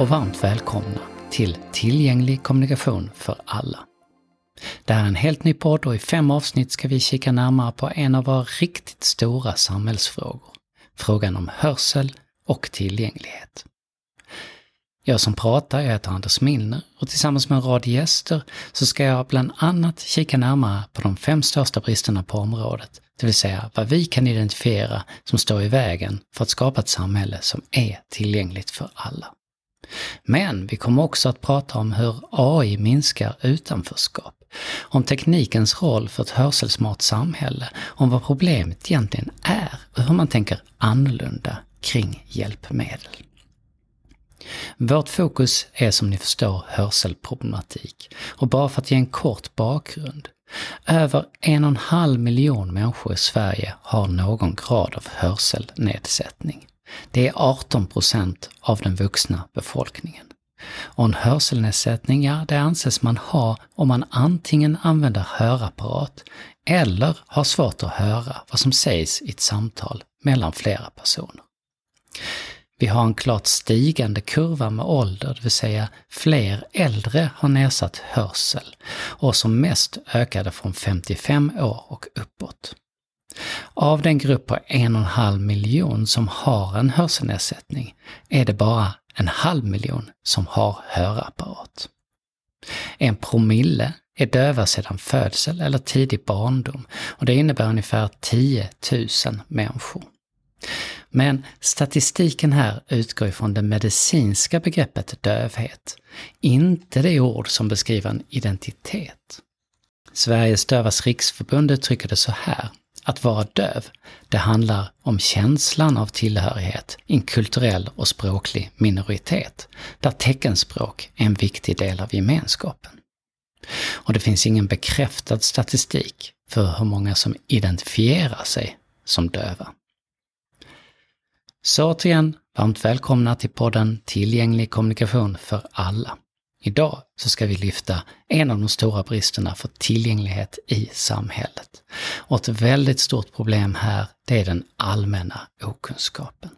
och varmt välkomna till Tillgänglig kommunikation för alla. Det här är en helt ny podd och i fem avsnitt ska vi kika närmare på en av våra riktigt stora samhällsfrågor. Frågan om hörsel och tillgänglighet. Jag som pratar, jag heter Anders Milner och tillsammans med en rad gäster så ska jag bland annat kika närmare på de fem största bristerna på området, det vill säga vad vi kan identifiera som står i vägen för att skapa ett samhälle som är tillgängligt för alla. Men vi kommer också att prata om hur AI minskar utanförskap, om teknikens roll för ett hörselsmart samhälle, om vad problemet egentligen är och hur man tänker annorlunda kring hjälpmedel. Vårt fokus är som ni förstår hörselproblematik. Och bara för att ge en kort bakgrund. Över en och en halv miljon människor i Sverige har någon grad av hörselnedsättning. Det är 18 procent av den vuxna befolkningen. Och en hörselnedsättning, ja, det anses man ha om man antingen använder hörapparat eller har svårt att höra vad som sägs i ett samtal mellan flera personer. Vi har en klart stigande kurva med ålder, det vill säga fler äldre har nedsatt hörsel och som mest ökade från 55 år och uppåt. Av den grupp på en och en halv miljon som har en hörselnedsättning är det bara en halv miljon som har hörapparat. En promille är döva sedan födsel eller tidig barndom och det innebär ungefär 10 000 människor. Men statistiken här utgår ifrån det medicinska begreppet dövhet, inte det ord som beskriver en identitet. Sveriges Dövas Riksförbund uttrycker det så här, att vara döv, det handlar om känslan av tillhörighet i en kulturell och språklig minoritet, där teckenspråk är en viktig del av gemenskapen. Och det finns ingen bekräftad statistik för hur många som identifierar sig som döva. Så återigen, varmt välkomna till podden Tillgänglig kommunikation för alla. Idag så ska vi lyfta en av de stora bristerna för tillgänglighet i samhället. Och ett väldigt stort problem här, det är den allmänna okunskapen.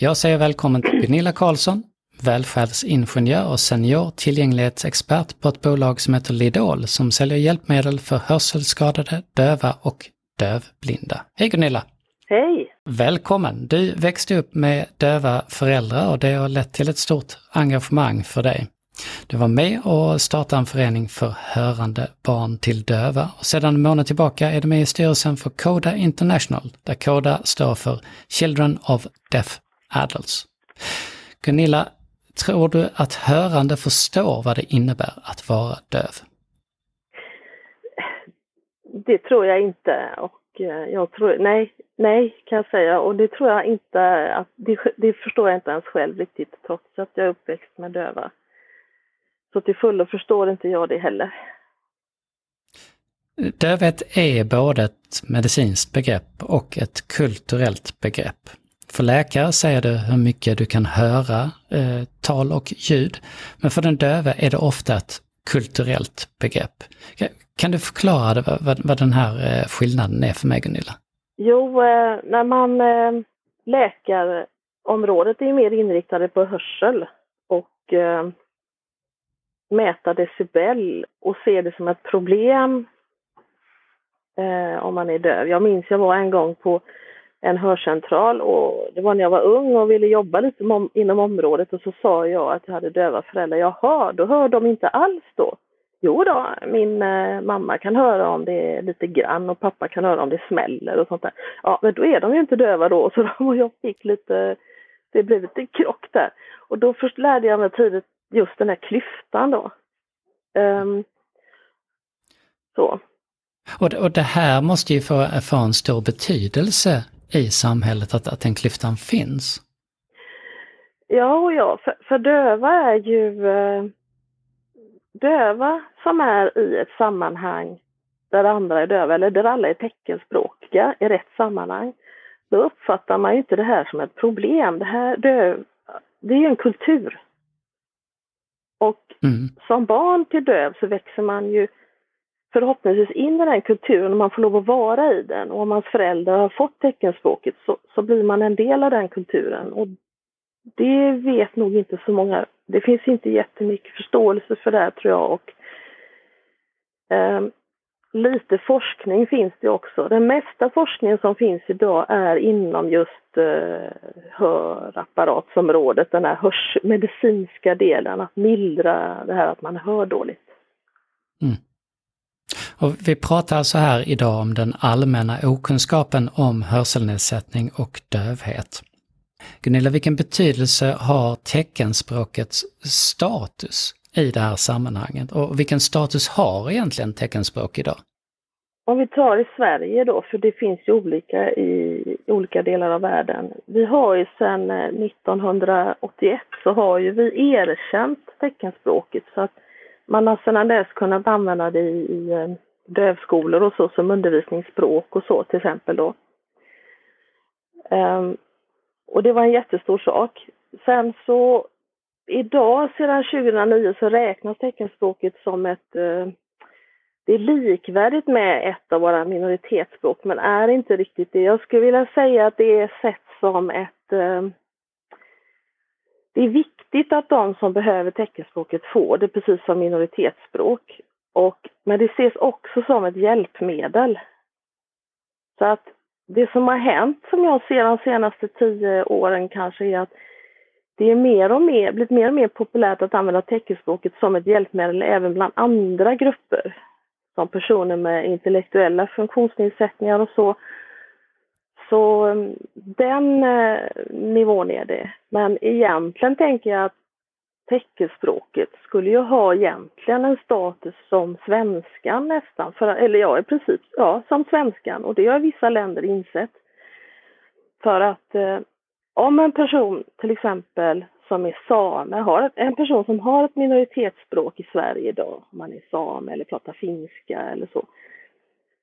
Jag säger välkommen till Gunilla Karlsson, välfärdsingenjör och senior tillgänglighetsexpert på ett bolag som heter Lidol som säljer hjälpmedel för hörselskadade, döva och dövblinda. Hej Gunilla! Hej! Välkommen! Du växte upp med döva föräldrar och det har lett till ett stort engagemang för dig. Du var med och startade en förening för hörande barn till döva och sedan en månad tillbaka är du med i styrelsen för CODA International, där CODA står för Children of Deaf Adults. Gunilla, tror du att hörande förstår vad det innebär att vara döv? Det tror jag inte och Eh, jag tror, nej, Nej, kan jag säga. Och det tror jag inte att, det, det, förstår jag inte ens själv riktigt trots att jag är uppväxt med döva. Så till fullo förstår inte jag det heller. Dövhet är både ett medicinskt begrepp och ett kulturellt begrepp. För läkare säger det hur mycket du kan höra eh, tal och ljud. Men för den döve är det ofta ett kulturellt begrepp. Kan du förklara det, vad, vad den här eh, skillnaden är för mig Gunilla? Jo, eh, när man eh, läkarområdet är mer inriktade på hörsel och mäta decibel och se det som ett problem om man är döv. Jag minns jag var en gång på en hörcentral och det var när jag var ung och ville jobba lite inom området och så sa jag att jag hade döva föräldrar. Jaha, då hör de inte alls då. Jo då, min eh, mamma kan höra om det är lite grann och pappa kan höra om det smäller och sånt där. Ja, men då är de ju inte döva då, så de och jag fick lite, det blev lite krock där. Och då först lärde jag mig tidigt just den här klyftan då. Um, så. Och, och det här måste ju få, få en stor betydelse i samhället, att, att den klyftan finns. Ja, och ja, för, för döva är ju eh, döva som är i ett sammanhang där andra är döva eller där alla är teckenspråkiga i rätt sammanhang, då uppfattar man ju inte det här som ett problem. Det här döv, det är ju en kultur. Och mm. som barn till döv så växer man ju förhoppningsvis in i den kulturen och man får lov att vara i den. Och om hans föräldrar har fått teckenspråket så, så blir man en del av den kulturen. Och det vet nog inte så många. Det finns inte jättemycket förståelse för det här tror jag och eh, lite forskning finns det också. Den mesta forskningen som finns idag är inom just eh, hörapparatsområdet, den här hörs medicinska delen, att mildra det här att man hör dåligt. Mm. Och vi pratar alltså här idag om den allmänna okunskapen om hörselnedsättning och dövhet. Gunilla, vilken betydelse har teckenspråkets status i det här sammanhanget? Och vilken status har egentligen teckenspråk idag? Om vi tar i Sverige då, för det finns ju olika i olika delar av världen. Vi har ju sedan eh, 1981 så har ju vi erkänt teckenspråket så att man har sedan dess kunnat använda det i, i eh, dövskolor och så som undervisningsspråk och så till exempel då. Ehm, och det var en jättestor sak. Sen så idag sedan 2009 så räknas teckenspråket som ett eh, det är likvärdigt med ett av våra minoritetsspråk men är inte riktigt det. Jag skulle vilja säga att det är sett som ett eh, det är viktigt att de som behöver teckenspråket får det precis som minoritetsspråk. Och, men det ses också som ett hjälpmedel. Så att det som har hänt som jag ser de senaste tio åren kanske är att det är mer och mer, blivit mer och mer populärt att använda teckenspråket som ett hjälpmedel även bland andra grupper. Som personer med intellektuella funktionsnedsättningar och så. Så mm, den eh, nivån är det. Men egentligen tänker jag att teckenspråket skulle ju ha egentligen en status som svenskan nästan, för, eller ja i princip ja, som svenskan och det har vissa länder insett. För att eh, om en person till exempel som är same, har ett, en person som har ett minoritetsspråk i Sverige idag, om man är same eller pratar finska eller så,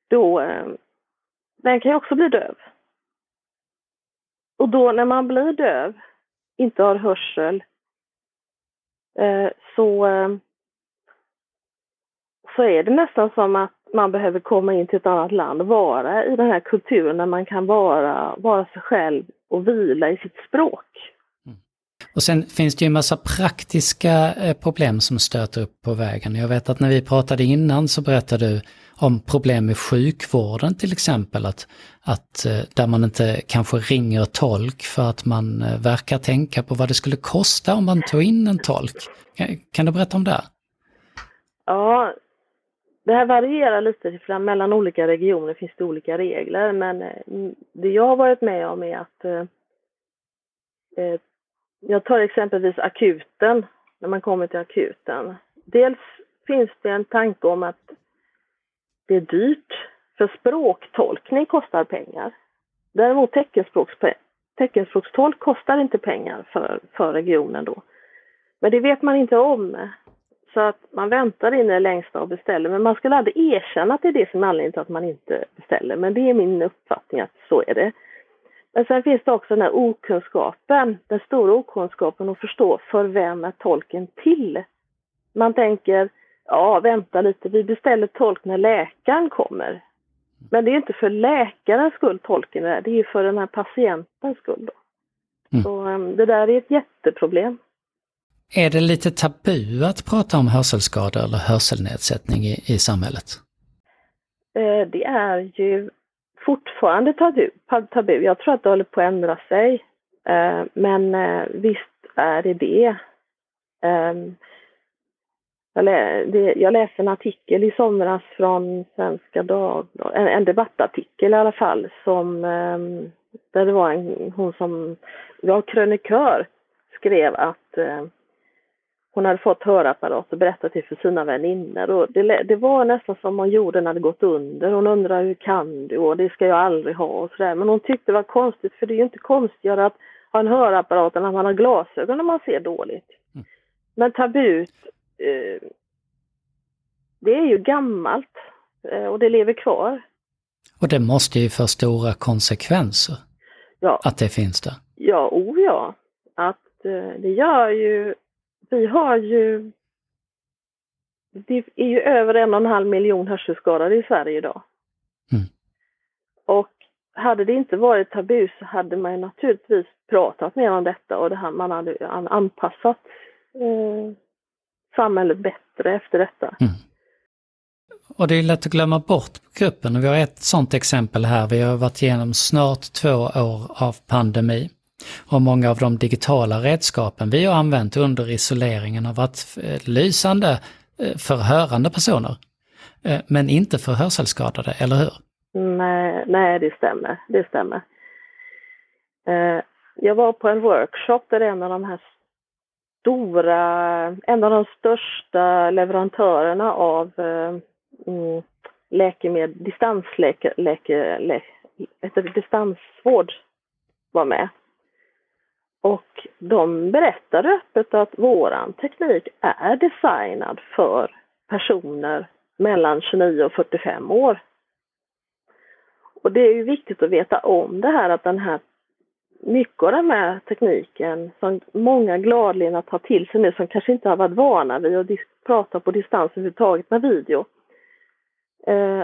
då eh, den kan ju också bli döv. Och då när man blir döv, inte har hörsel, Eh, så, eh, så är det nästan som att man behöver komma in till ett annat land och vara i den här kulturen där man kan vara, vara sig själv och vila i sitt språk. Och sen finns det ju en massa praktiska eh, problem som stöter upp på vägen. Jag vet att när vi pratade innan så berättade du om problem med sjukvården till exempel, att, att eh, där man inte kanske ringer tolk för att man eh, verkar tänka på vad det skulle kosta om man tog in en tolk. Kan, du berätta om det? Ja, det här varierar lite, mellan olika regioner finns det olika regler, men det jag har varit med om är att eh, jag tar exempelvis akuten, när man kommer till akuten. Dels finns det en tanke om att det är dyrt, för språktolkning kostar pengar. Däremot teckenspråkstolk kostar inte pengar för, för regionen då. Men det vet man inte om. Så att man väntar in i det längsta och beställer. Men man skulle aldrig erkänna att det är det som är anledningen till att man inte beställer. Men det är min uppfattning att så är det. Men sen finns det också den här okunskapen, den stora okunskapen att förstå för vem är tolken till? Man tänker, ja vänta lite, vi beställer tolk när läkaren kommer. Men det är inte för läkarens skull tolken är det är för den här patientens skull. Då. Mm. Så um, det där är ett jätteproblem. Är det lite tabu att prata om hörselskador eller hörselnedsättning i, i samhället? Eh, det är ju fortfarande tabu, tabu. Jag tror att det håller på att ändra sig. Eh, men eh, visst är det ehm, det. Jag, läste en artikel i somras från Svenska Dagbladet, en, debattartikel i alla fall, som, ehm, där det var en, hon som var krönikör, skrev att eh, hon hade fått hörapparat och berättat det för sina väninnor. Och det, det var nästan som om jorden hade gått under. Hon undrade hur kan du och det ska jag aldrig ha och sådär. Men hon tyckte det var konstigt för det är ju inte konstigare att ha en hörapparat än att man har glasögon när man ser dåligt. Mm. Men tabut Eh, det är ju gammalt eh, och det lever kvar. Och det måste ju få stora konsekvenser. Ja. Att det finns där. Ja, o oh ja. Att eh, det gör ju, vi har ju, det är ju över en och en halv miljon hörselskadade i Sverige idag. Mm. Och hade det inte varit tabu så hade man naturligtvis pratat mer om detta och det här, man hade anpassat eh, samhället bättre efter detta. Mm. Och det är lätt att glömma bort gruppen och vi har ett sådant exempel här. Vi har varit igenom snart två år av pandemi. Och många av de digitala redskapen vi har använt under isoleringen har varit eh, lysande eh, för hörande personer. Eh, men inte för hörselskadade, eller hur? Nej, nej det stämmer. Det stämmer. Jag var på en workshop där en av de här stora, en av de största leverantörerna av mm, läkemedel, distansläke, läke, lä, distansvård var med. Och de berättade öppet att våran teknik är designad för personer mellan 29 och 45 år. Och det är ju viktigt att veta om det här att den här mycket av den här tekniken som många gladeligen tar till sig nu som kanske inte har varit vana vid att prata på distans överhuvudtaget med video. Eh,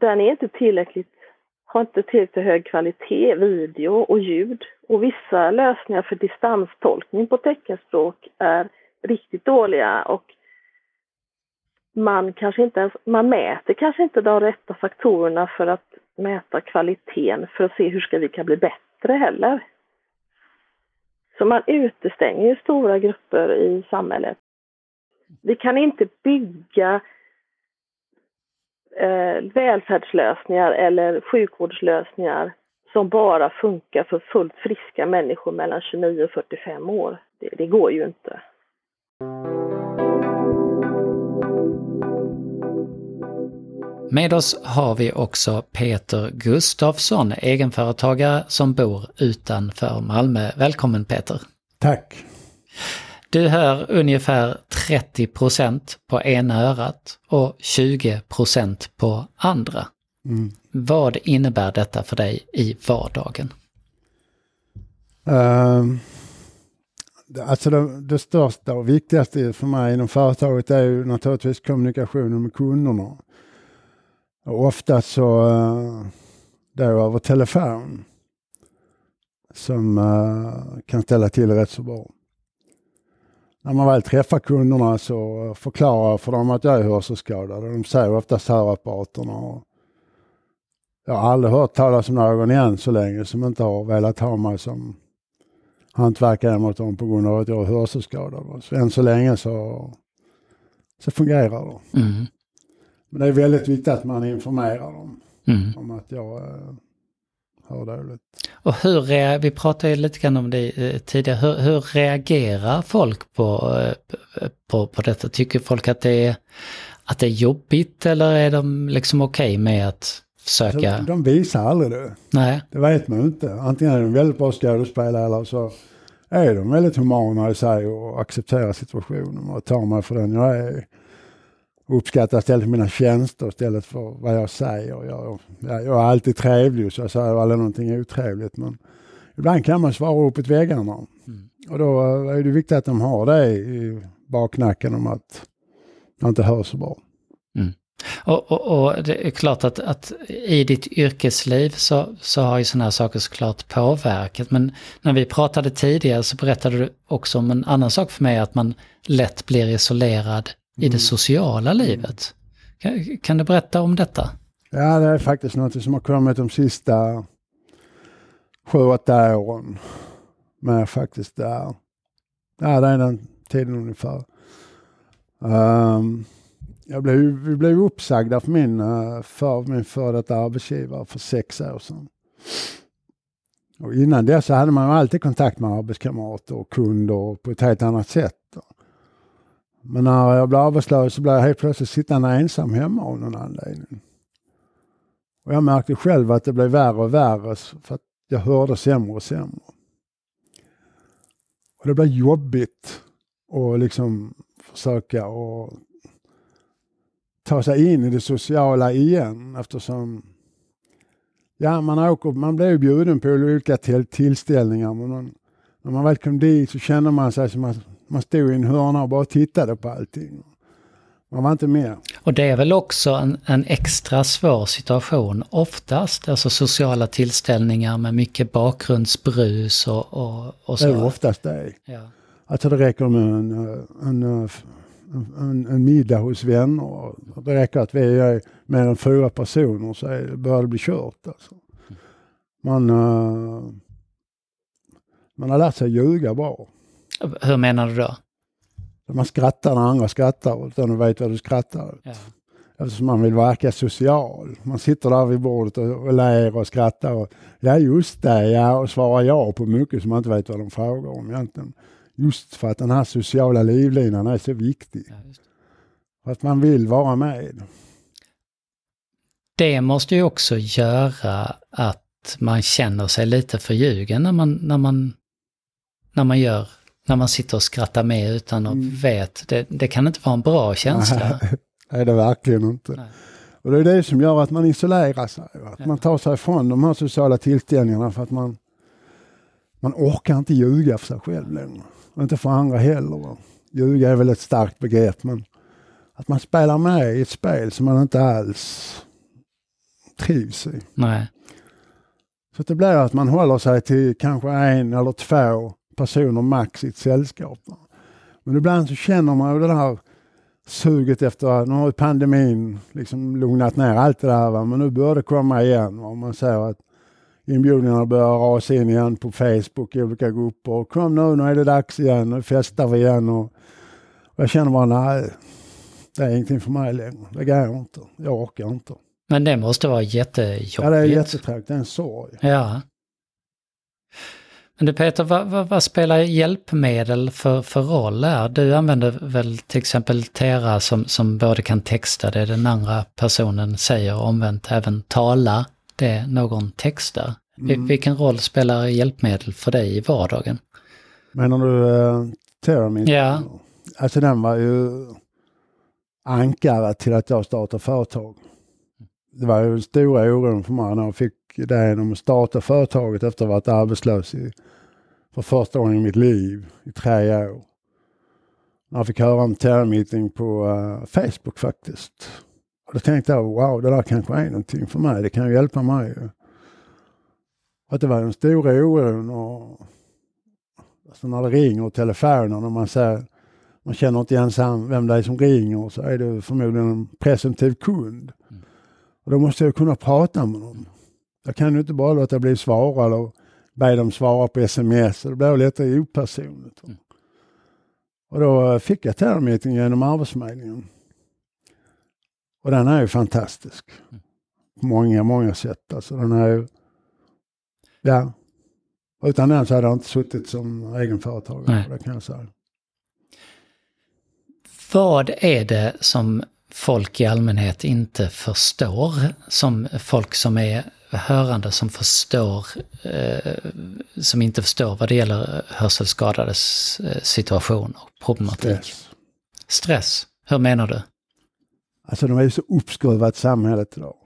den är inte tillräckligt, har inte tillräckligt hög kvalitet, video och ljud. Och vissa lösningar för distanstolkning på teckenspråk är riktigt dåliga och man kanske inte ens, man mäter kanske inte de rätta faktorerna för att mäta kvaliteten för att se hur ska vi kan bli bättre heller. Så man utestänger ju stora grupper i samhället. Vi kan inte bygga eh, välfärdslösningar eller sjukvårdslösningar som bara funkar för fullt friska människor mellan 29 och 45 år. Det, det går ju inte. Med oss har vi också Peter Gustafsson, egenföretagare som bor utanför Malmö. Välkommen Peter! Tack! Du hör ungefär 30% på ena örat och 20% på andra. Mm. Vad innebär detta för dig i vardagen? Uh, alltså det, det, största och viktigaste för mig inom företaget är ju naturligtvis kommunikationen med kunderna. Och ofta så uh, då över telefon som uh, kan ställa till rätt så bra när man väl träffar kunderna så förklarar jag för dem att jag är hörselskadad. De säger oftast hörapparaterna. Och jag har aldrig hört talas om någon än så länge som inte har velat ha mig som hantverkare mot dem på grund av att jag är hörselskadad. Så än så länge så, så fungerar det. Mm. Men det är väldigt viktigt att man informerar dem mm. om att jag hör dåligt. Och hur, vi pratade lite grann om det eh, tidigare, hur, hur reagerar folk på, eh, på, på detta? Tycker folk att det, är, att det är jobbigt eller är de liksom okej okay med att försöka? Alltså, de visar aldrig det. Nej. Det vet man inte. Antingen är de väldigt bra skådespelare eller så är de väldigt humana i sig och accepterar situationen och tar mig för den jag är uppskattar istället mina tjänster istället för vad jag säger. Jag, jag, jag är alltid trevlig så jag säger aldrig någonting otrevligt men ibland kan man svara uppåt väggarna. Mm. Och då är det viktigt att de har det i baknacken om att jag inte hör så bra. Mm. Och, och, och, det är klart att, att i ditt yrkesliv så, så har ju sådana här saker såklart påverkat. Men när vi pratade tidigare så berättade du också om en annan sak för mig, att man lätt blir isolerad i det mm. sociala livet. Kan, kan, du berätta om detta? Ja, det är faktiskt något som har kommit de sista sju, åtta åren. Men faktiskt där. Ja, det är den tiden ungefär. Um, jag blev, vi blev uppsagda för min, uh, för min före detta arbetsgivare för sex år sedan. Och innan det så hade man alltid kontakt med arbetskamrater och kunder på ett helt annat sätt. Men när jag blev arbetslös så blev jag helt plötsligt sittande ensam hemma av någon anledning. Och jag märkte själv att det blev värre och värre för att jag hörde sämre och sämre. Och det blev jobbigt att liksom försöka och ta sig in i det sociala igen eftersom ja, man, åker, man blev bjuden på olika tillställningar men man, när man väl kom dit så kände man sig som att man stod i en hörna och bara tittade på allting. Man var inte med. Och det är väl också en, en, extra svår situation oftast, alltså sociala tillställningar med mycket bakgrundsbrus och, och, och så. Det är oftast det. Ja. Alltså det räcker med en, en, en, en middag hos vänner. Det räcker att vi är mer än fyra personer så börjar det bli kört. Alltså. Man, uh, man har lärt sig ljuga bra. Hur menar du då? Man skrattar när andra skrattar utan att veta vad du skrattar ja. Eftersom man vill verka social. Man sitter där vid bordet och, och ler och skrattar. Och, ja just det, ja, och svarar ja på mycket som man inte vet vad de frågar om egentligen. Just för att den här sociala livlinan är så viktig. Ja, för att man vill vara med. Det måste ju också göra att man känner sig lite förljugen när man, när man, när man gör när man sitter och skrattar med utan att mm. vet. Det, det, kan inte vara en bra känsla. Nej, det är verkligen inte. Nej. Och det är det som gör att man isolerar sig. Att ja. man tar sig ifrån de här sociala tillställningarna för att man, man orkar inte ljuga för sig själv längre. Och inte för andra heller. Ljuga är väl ett starkt begrepp men att man spelar med i ett spel som man inte alls trivs i. Nej. Så det blir att man håller sig till kanske en eller två personer max i ett sällskap. Men ibland så känner man ju det där suget efter, nu har pandemin liksom lugnat ner allt det där, va? men nu börjar det komma igen. Va? Man ser att inbjudningarna börjar rasa in igen på Facebook i olika grupper. Kom nu, nu är det dags igen, nu festar vi igen. Och, och jag känner bara, nej, det är ingenting för mig längre. Det går inte. Jag orkar inte. Men det måste vara jättejobbigt. Ja, det är jättetråkigt. Det är en sorg. Ja. Men du Peter, vad, vad, vad, spelar hjälpmedel för, för roll här? Du använder väl till exempel Tera som, som både kan texta det den andra personen säger och omvänt även tala det någon textar. Mm. Vilken roll spelar hjälpmedel för dig i vardagen? Menar du uh, Tera? Ja. Alltså den var ju ankare till att jag startade företag. Det var ju stora oron för mig när jag fick idén om att starta företaget efter att ha varit arbetslös i, för första gången i mitt liv i tre år. Jag fick höra om termeeting på uh, Facebook faktiskt. Och då tänkte jag, wow, det där kanske är någonting för mig. Det kan ju hjälpa mig. Att det var den stora oron och alltså när det ringer och telefonen och man säger man känner inte ens vem det är som ringer så är det förmodligen en presumtiv kund. Mm. Och då måste jag kunna prata med dem. Jag kan ju inte bara låta bli svara eller be dem svara på sms. Det blir lite opersonligt. Mm. Och då fick jag termeeting genom Arbetsförmedlingen. Och den är ju fantastisk. Mm. På många, många sätt. Alltså den är ju, ja. Utan den så hade jag inte suttit som egenföretagare. Det kan jag säga. Vad är det som folk i allmänhet inte förstår? Som folk som är hörande som förstår, eh, som inte förstår vad det gäller hörselskadades eh, situation och problematik. Stress. Stress, hur menar du? Alltså de är så uppskruvat samhället idag.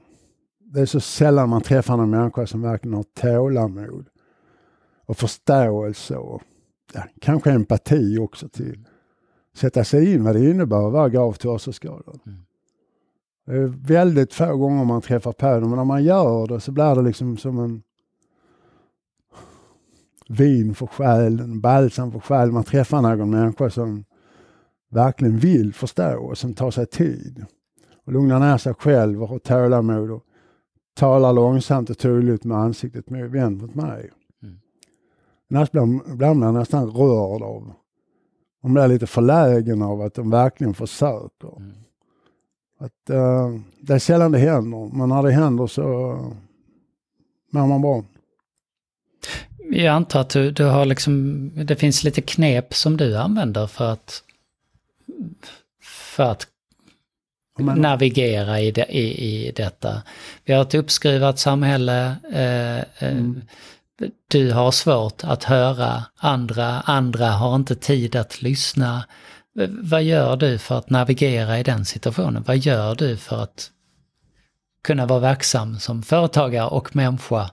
Det är så sällan man träffar någon människa som verkligen har tålamod och förståelse och ja, kanske empati också till sätta sig in vad det innebär att vara gravt hörselskadad. Mm. Är väldigt få gånger man träffar på det, men när man gör det så blir det liksom som en vin för själen, balsam för själen. Man träffar någon människa som verkligen vill förstå och som tar sig tid och lugnar ner sig själv och har tålamod och talar långsamt och tydligt med ansiktet vänt mot mig. Mm. Ibland blir man nästan rörd av, man blir lite förlägen av att de verkligen försöker. Mm. Att, uh, det är sällan det händer, men när det händer så mår man bra. Jag antar att du, du har liksom, det finns lite knep som du använder för att, för att men, navigera i, de, i, i detta. Vi har ett uppskruvat samhälle. Eh, eh, mm. Du har svårt att höra andra, andra har inte tid att lyssna. Vad gör du för att navigera i den situationen? Vad gör du för att kunna vara verksam som företagare och människa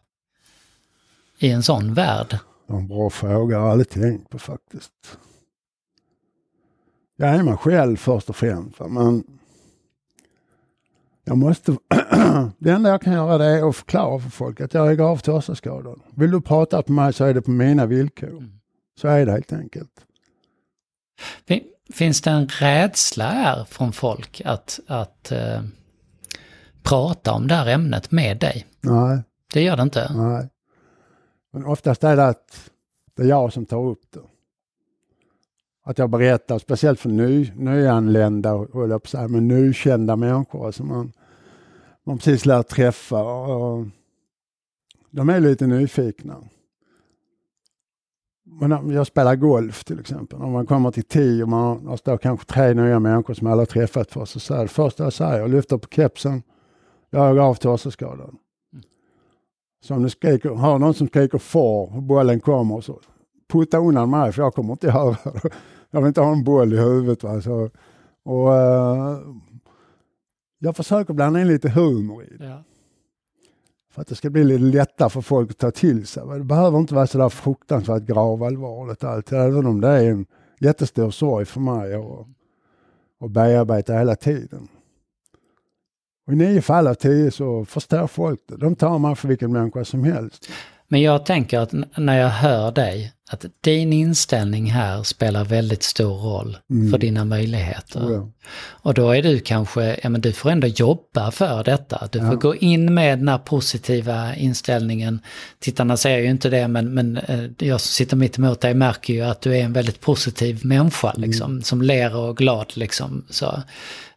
i en sån värld? En bra fråga, jag har aldrig tänkt på faktiskt. jag är mig själv först och främst. Men jag måste, det enda jag kan göra det är att förklara för folk att jag är gravt hörselskadad. Vill du prata med mig så är det på mina villkor. Mm. Så är det helt enkelt. Finns det en rädsla här från folk att, att uh, prata om det här ämnet med dig? Nej. Det gör det inte? Nej. Men oftast är det att det är jag som tar upp det. Att jag berättar, speciellt för ny, nyanlända, höll jag på säga, men nykända människor som alltså man, man precis lär träffa. Och de är lite nyfikna. Men jag spelar golf till exempel. Om man kommer till tio och man har står kanske tre nya människor som alla träffat för så säger det första jag säger, jag lyfter på kepsen, jag är gravt hörselskadad. Så om du skriker, har någon som skriker far och bollen kommer så putta undan mig för jag kommer inte höra det. Jag vill inte ha en boll i huvudet. Va? Så, och, uh, jag försöker blanda in lite humor i det. Ja. För att det ska bli lite lättare för folk att ta till sig. Det behöver inte vara så där fruktansvärt gravallvarligt alltid, även om det är en jättestor sorg för mig att bearbeta hela tiden. Och I nio fall av tio så förstår folk det. De tar mig för vilken människa som helst. Men jag tänker att när jag hör dig, att din inställning här spelar väldigt stor roll mm. för dina möjligheter. Oh ja. Och då är du kanske, ja men du får ändå jobba för detta. Du får gå in med den här positiva inställningen. Tittarna ser ju inte det men, men eh, jag som sitter mitt emot dig märker ju att du är en väldigt positiv människa mm. liksom. Som ler och glad liksom. Så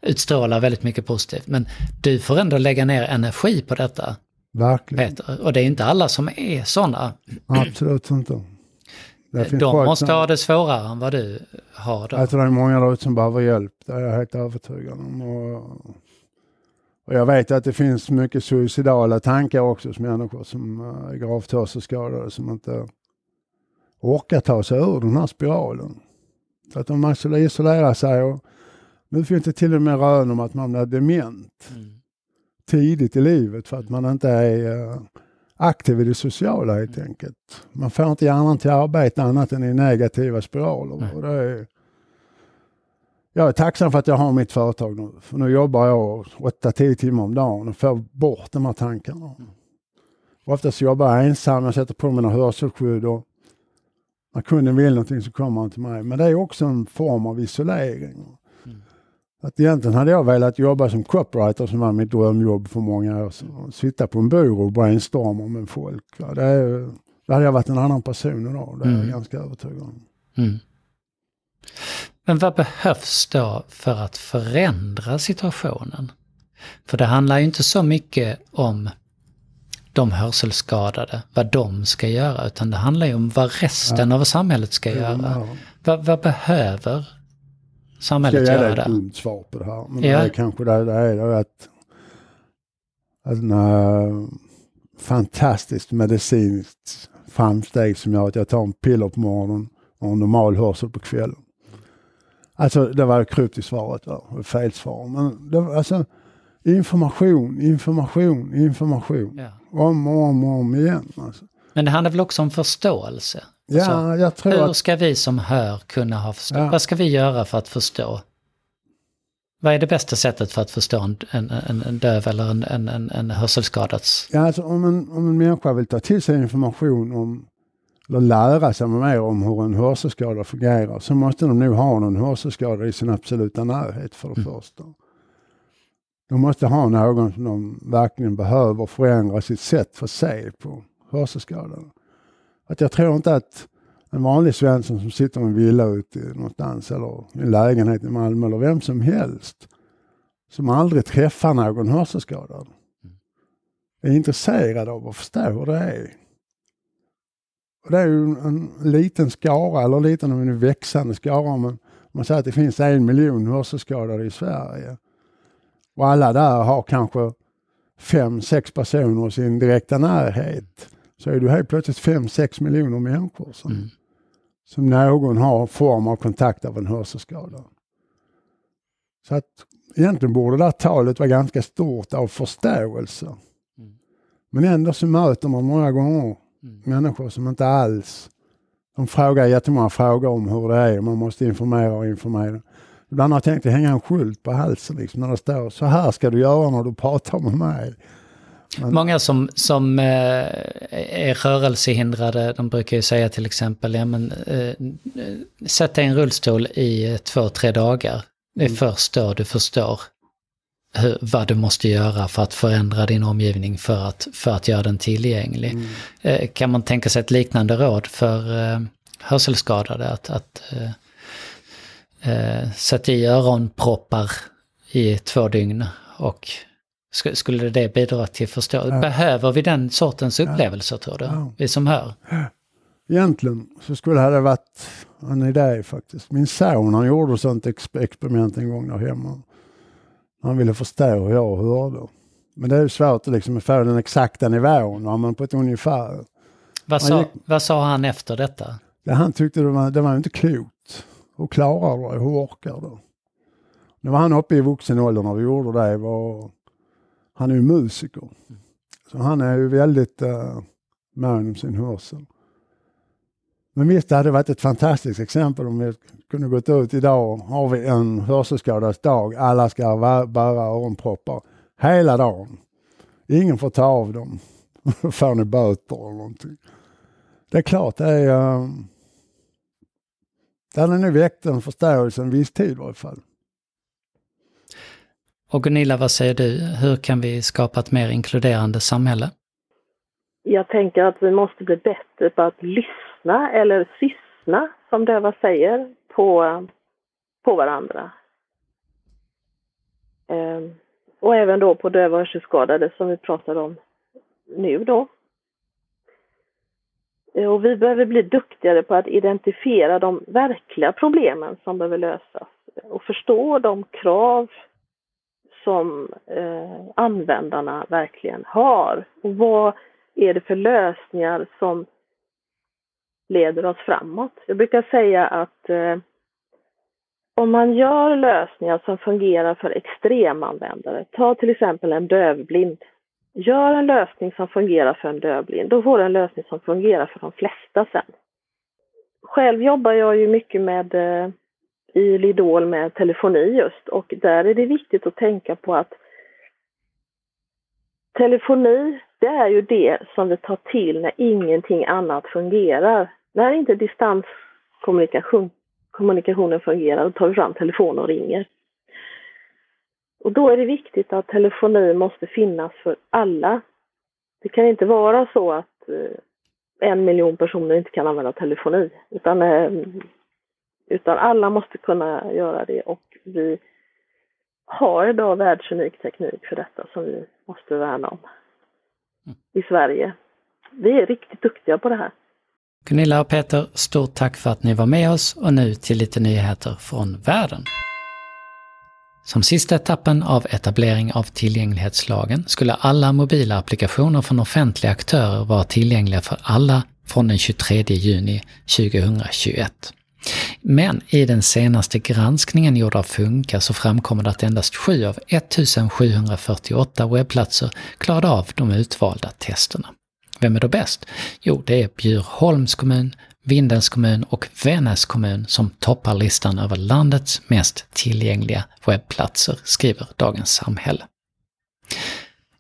utstrålar väldigt mycket positivt. Men du får ändå lägga ner energi på detta. Verkligen. Peter. Och det är inte alla som är sådana. Absolut inte. De måste ha det svårare än vad du har. Då. Jag tror det är många där ute som behöver hjälp. Det är jag helt övertygad om. Och, och jag vet att det finns mycket suicidala tankar också hos människor som är gravt hörselskadade som inte orkar ta sig ur den här spiralen. Så att de skulle isolera sig och nu finns det till och med rön om att man blir dement. Mm tidigt i livet för att man inte är eh, aktiv i det sociala helt enkelt. Man får inte hjärnan till arbete annat än i negativa spiraler. Och det är, jag är tacksam för att jag har mitt företag nu. För nu jobbar jag 8-10 timmar om dagen och får bort de här tankarna. Mm. Oftast jobbar jag ensam, jag sätter på mina hörselskydd och när kunden vill någonting så kommer han till mig. Men det är också en form av isolering. Att egentligen hade jag velat jobba som copywriter som var mitt drömjobb för många år sedan. Sitta på en byrå och brainstorma med folk. Det, är, det hade jag varit en annan person idag, det är mm. jag ganska övertygad om. Mm. Men vad behövs då för att förändra situationen? För det handlar ju inte så mycket om de hörselskadade, vad de ska göra, utan det handlar ju om vad resten ja. av samhället ska göra. Ja. Vad, vad behöver samhället göra det? Ska jag ge dig ett svar på det här? Men ja. det är kanske det, det är det att, att en uh, fantastiskt medicinskt framsteg som gör att jag tar en piller på morgonen och en normal hörsel på kvällen. Alltså det var kryptiskt svaret, var fel svar. Men det, alltså, information, information, information. Ja. Om och om om igen. Alltså. Men det handlar väl också om förståelse? Ja, så, jag tror hur ska vi som hör kunna ha förstå? Ja. Vad ska vi göra för att förstå? Vad är det bästa sättet för att förstå en, en, en, döv eller en, en, en, en hörselskadad? Ja, alltså om en, om en människa vill ta till sig information om, eller lära sig mer om hur en hörselskada fungerar så måste de nog ha någon hörselskada i sin absoluta närhet för det mm. första. De måste ha någon som de verkligen behöver förändra sitt sätt för att se på hörselskadade. Att jag tror inte att en vanlig svensson som sitter i en villa ute någonstans eller i en lägenhet i Malmö eller vem som helst som aldrig träffar någon hörselskadad är intresserad av att förstå hur det är. Och det är ju en liten skara, eller liten om en växande skara, men man säger att det finns en miljon hörselskadade i Sverige. Och alla där har kanske fem, sex personer i sin direkta närhet så är du helt plötsligt 5-6 miljoner människor som, mm. som någon har form av kontakt av en hörselskada. Så att egentligen borde det här talet vara ganska stort av förståelse. Mm. Men ändå så möter man många gånger mm. människor som inte alls de frågar jättemånga frågor om hur det är. Man måste informera och informera. Ibland har jag tänkt att hänga en skylt på halsen liksom, när det står så här ska du göra när du pratar med mig. Men... Många som, som eh, är rörelsehindrade, de brukar ju säga till exempel, ja men eh, sätt dig i en rullstol i två, tre dagar. Det är mm. först då du förstår hur, vad du måste göra för att förändra din omgivning för att, för att göra den tillgänglig. Mm. Eh, kan man tänka sig ett liknande råd för eh, hörselskadade? Att, att eh, eh sätta i öronproppar i två dygn och skulle det bidra till förståelse? Ja. Behöver vi den sortens upplevelser tror du? Ja. Vi som hör? Egentligen så skulle det ha varit en idé faktiskt. Min son han gjorde sånt experiment en gång där hemma. Han ville förstå hur jag hörde. Men det är svårt att liksom få den exakta nivån, men på ett ungefär. Vad sa, gick, vad sa han efter detta? Ja, han tyckte det var, det var inte klokt. Hur klarar du det? Hur orkar du? Nu var han uppe i vuxen ålder när vi gjorde det. Var, han är ju musiker. Så han är ju väldigt eh, uh, mån om sin hörsel. Men visst, det hade varit ett fantastiskt exempel om vi kunde gått ut idag. Har vi en hörselskadads dag. Alla ska bära öronproppar hela dagen. Ingen får ta av dem. Då får ni böter eller någonting. Det är klart, det är... Eh, uh, det hade nog väckt en förståelse en viss tid i varje fall. Och Gunilla, vad säger du? Hur kan vi skapa ett mer inkluderande samhälle? Jag tänker att vi måste bli bättre på att lyssna eller syssna, som döva säger, på, på varandra. Ehm, och även då på döva och hörselskadade som vi pratade om nu då. Eh, och vi behöver bli duktigare på att identifiera de verkliga problemen som behöver lösas och förstå de krav som eh, användarna verkligen har. Och vad är det för lösningar som leder oss framåt? Jag brukar säga att eh, om man gör lösningar som fungerar för extremanvändare, ta till exempel en dövblind. Gör en lösning som fungerar för en dövblind, då får du en lösning som fungerar för de flesta sen. Själv jobbar jag ju mycket med eh, i Lidol med telefoni just och där är det viktigt att tänka på att telefoni, det är ju det som vi tar till när ingenting annat fungerar. När inte distanskommunikationen fungerar, då tar vi fram telefonen och ringer. Och då är det viktigt att telefoni måste finnas för alla. Det kan inte vara så att eh, en miljon personer inte kan använda telefoni, utan eh, utan alla måste kunna göra det och vi har idag världsunik teknik för detta som vi måste värna om mm. i Sverige. Vi är riktigt duktiga på det här. Gunilla och Peter, stort tack för att ni var med oss och nu till lite nyheter från världen. Som sista etappen av etablering av tillgänglighetslagen skulle alla mobila applikationer från offentliga aktörer vara tillgängliga för alla från den 23 juni 2021. Men i den senaste granskningen gjord av Funka så framkommer det att endast 7 av 1748 webbplatser klarade av de utvalda testerna. Vem är då bäst? Jo, det är Bjurholms kommun, Vindelns kommun och Vännäs kommun som toppar listan över landets mest tillgängliga webbplatser, skriver Dagens Samhälle.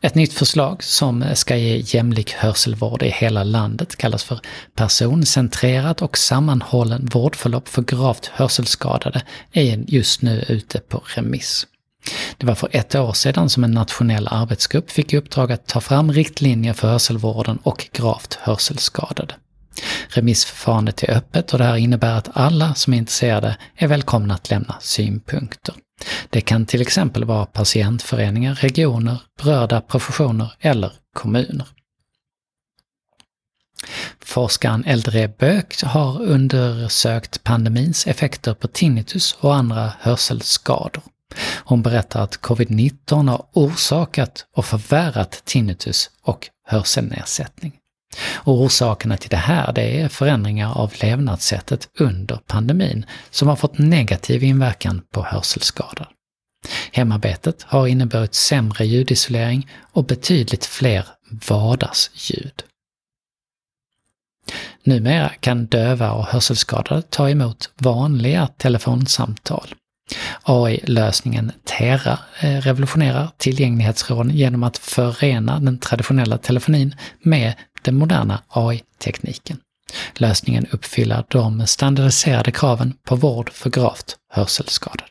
Ett nytt förslag som ska ge jämlik hörselvård i hela landet kallas för personcentrerat och sammanhållen vårdförlopp för gravt hörselskadade är just nu ute på remiss. Det var för ett år sedan som en nationell arbetsgrupp fick i uppdrag att ta fram riktlinjer för hörselvården och gravt hörselskadade. Remissförfarandet är öppet och det här innebär att alla som är intresserade är välkomna att lämna synpunkter. Det kan till exempel vara patientföreningar, regioner, berörda professioner eller kommuner. Forskaren Eldre Böök har undersökt pandemins effekter på tinnitus och andra hörselskador. Hon berättar att covid-19 har orsakat och förvärrat tinnitus och hörselnedsättning. Och orsakerna till det här det är förändringar av levnadssättet under pandemin som har fått negativ inverkan på hörselskador. Hemarbetet har inneburit sämre ljudisolering och betydligt fler vardagsljud. Numera kan döva och hörselskadade ta emot vanliga telefonsamtal. AI-lösningen Tera eh, revolutionerar tillgänglighetsråden genom att förena den traditionella telefonin med den moderna AI-tekniken. Lösningen uppfyller de standardiserade kraven på vård för gravt hörselskadade.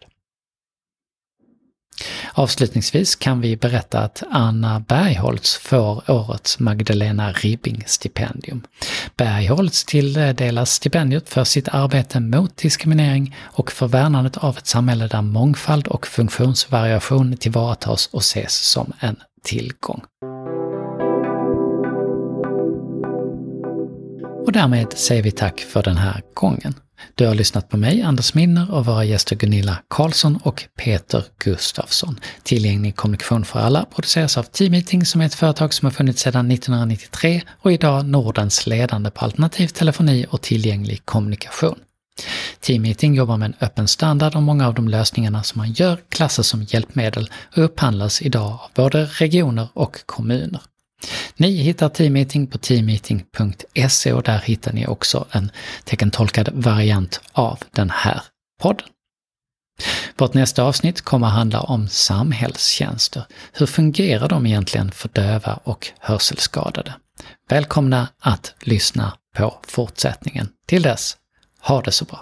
Avslutningsvis kan vi berätta att Anna Bergholtz får årets Magdalena Ribbing-stipendium. Bergholtz tilldelas stipendiet för sitt arbete mot diskriminering och för värnandet av ett samhälle där mångfald och funktionsvariation tillvaratas och ses som en tillgång. Och därmed säger vi tack för den här gången. Du har lyssnat på mig, Anders Minner, och våra gäster Gunilla Karlsson och Peter Gustafsson. Tillgänglig kommunikation för alla produceras av T-Meeting som är ett företag som har funnits sedan 1993 och idag Nordens ledande på alternativ telefoni och tillgänglig kommunikation. Teammeeting jobbar med en öppen standard och många av de lösningarna som man gör klassas som hjälpmedel och upphandlas idag av både regioner och kommuner. Ni hittar Teammeeting på teammeeting.se och där hittar ni också en teckentolkad variant av den här podden. Vårt nästa avsnitt kommer att handla om samhällstjänster. Hur fungerar de egentligen för döva och hörselskadade? Välkomna att lyssna på fortsättningen. Till dess, ha det så bra!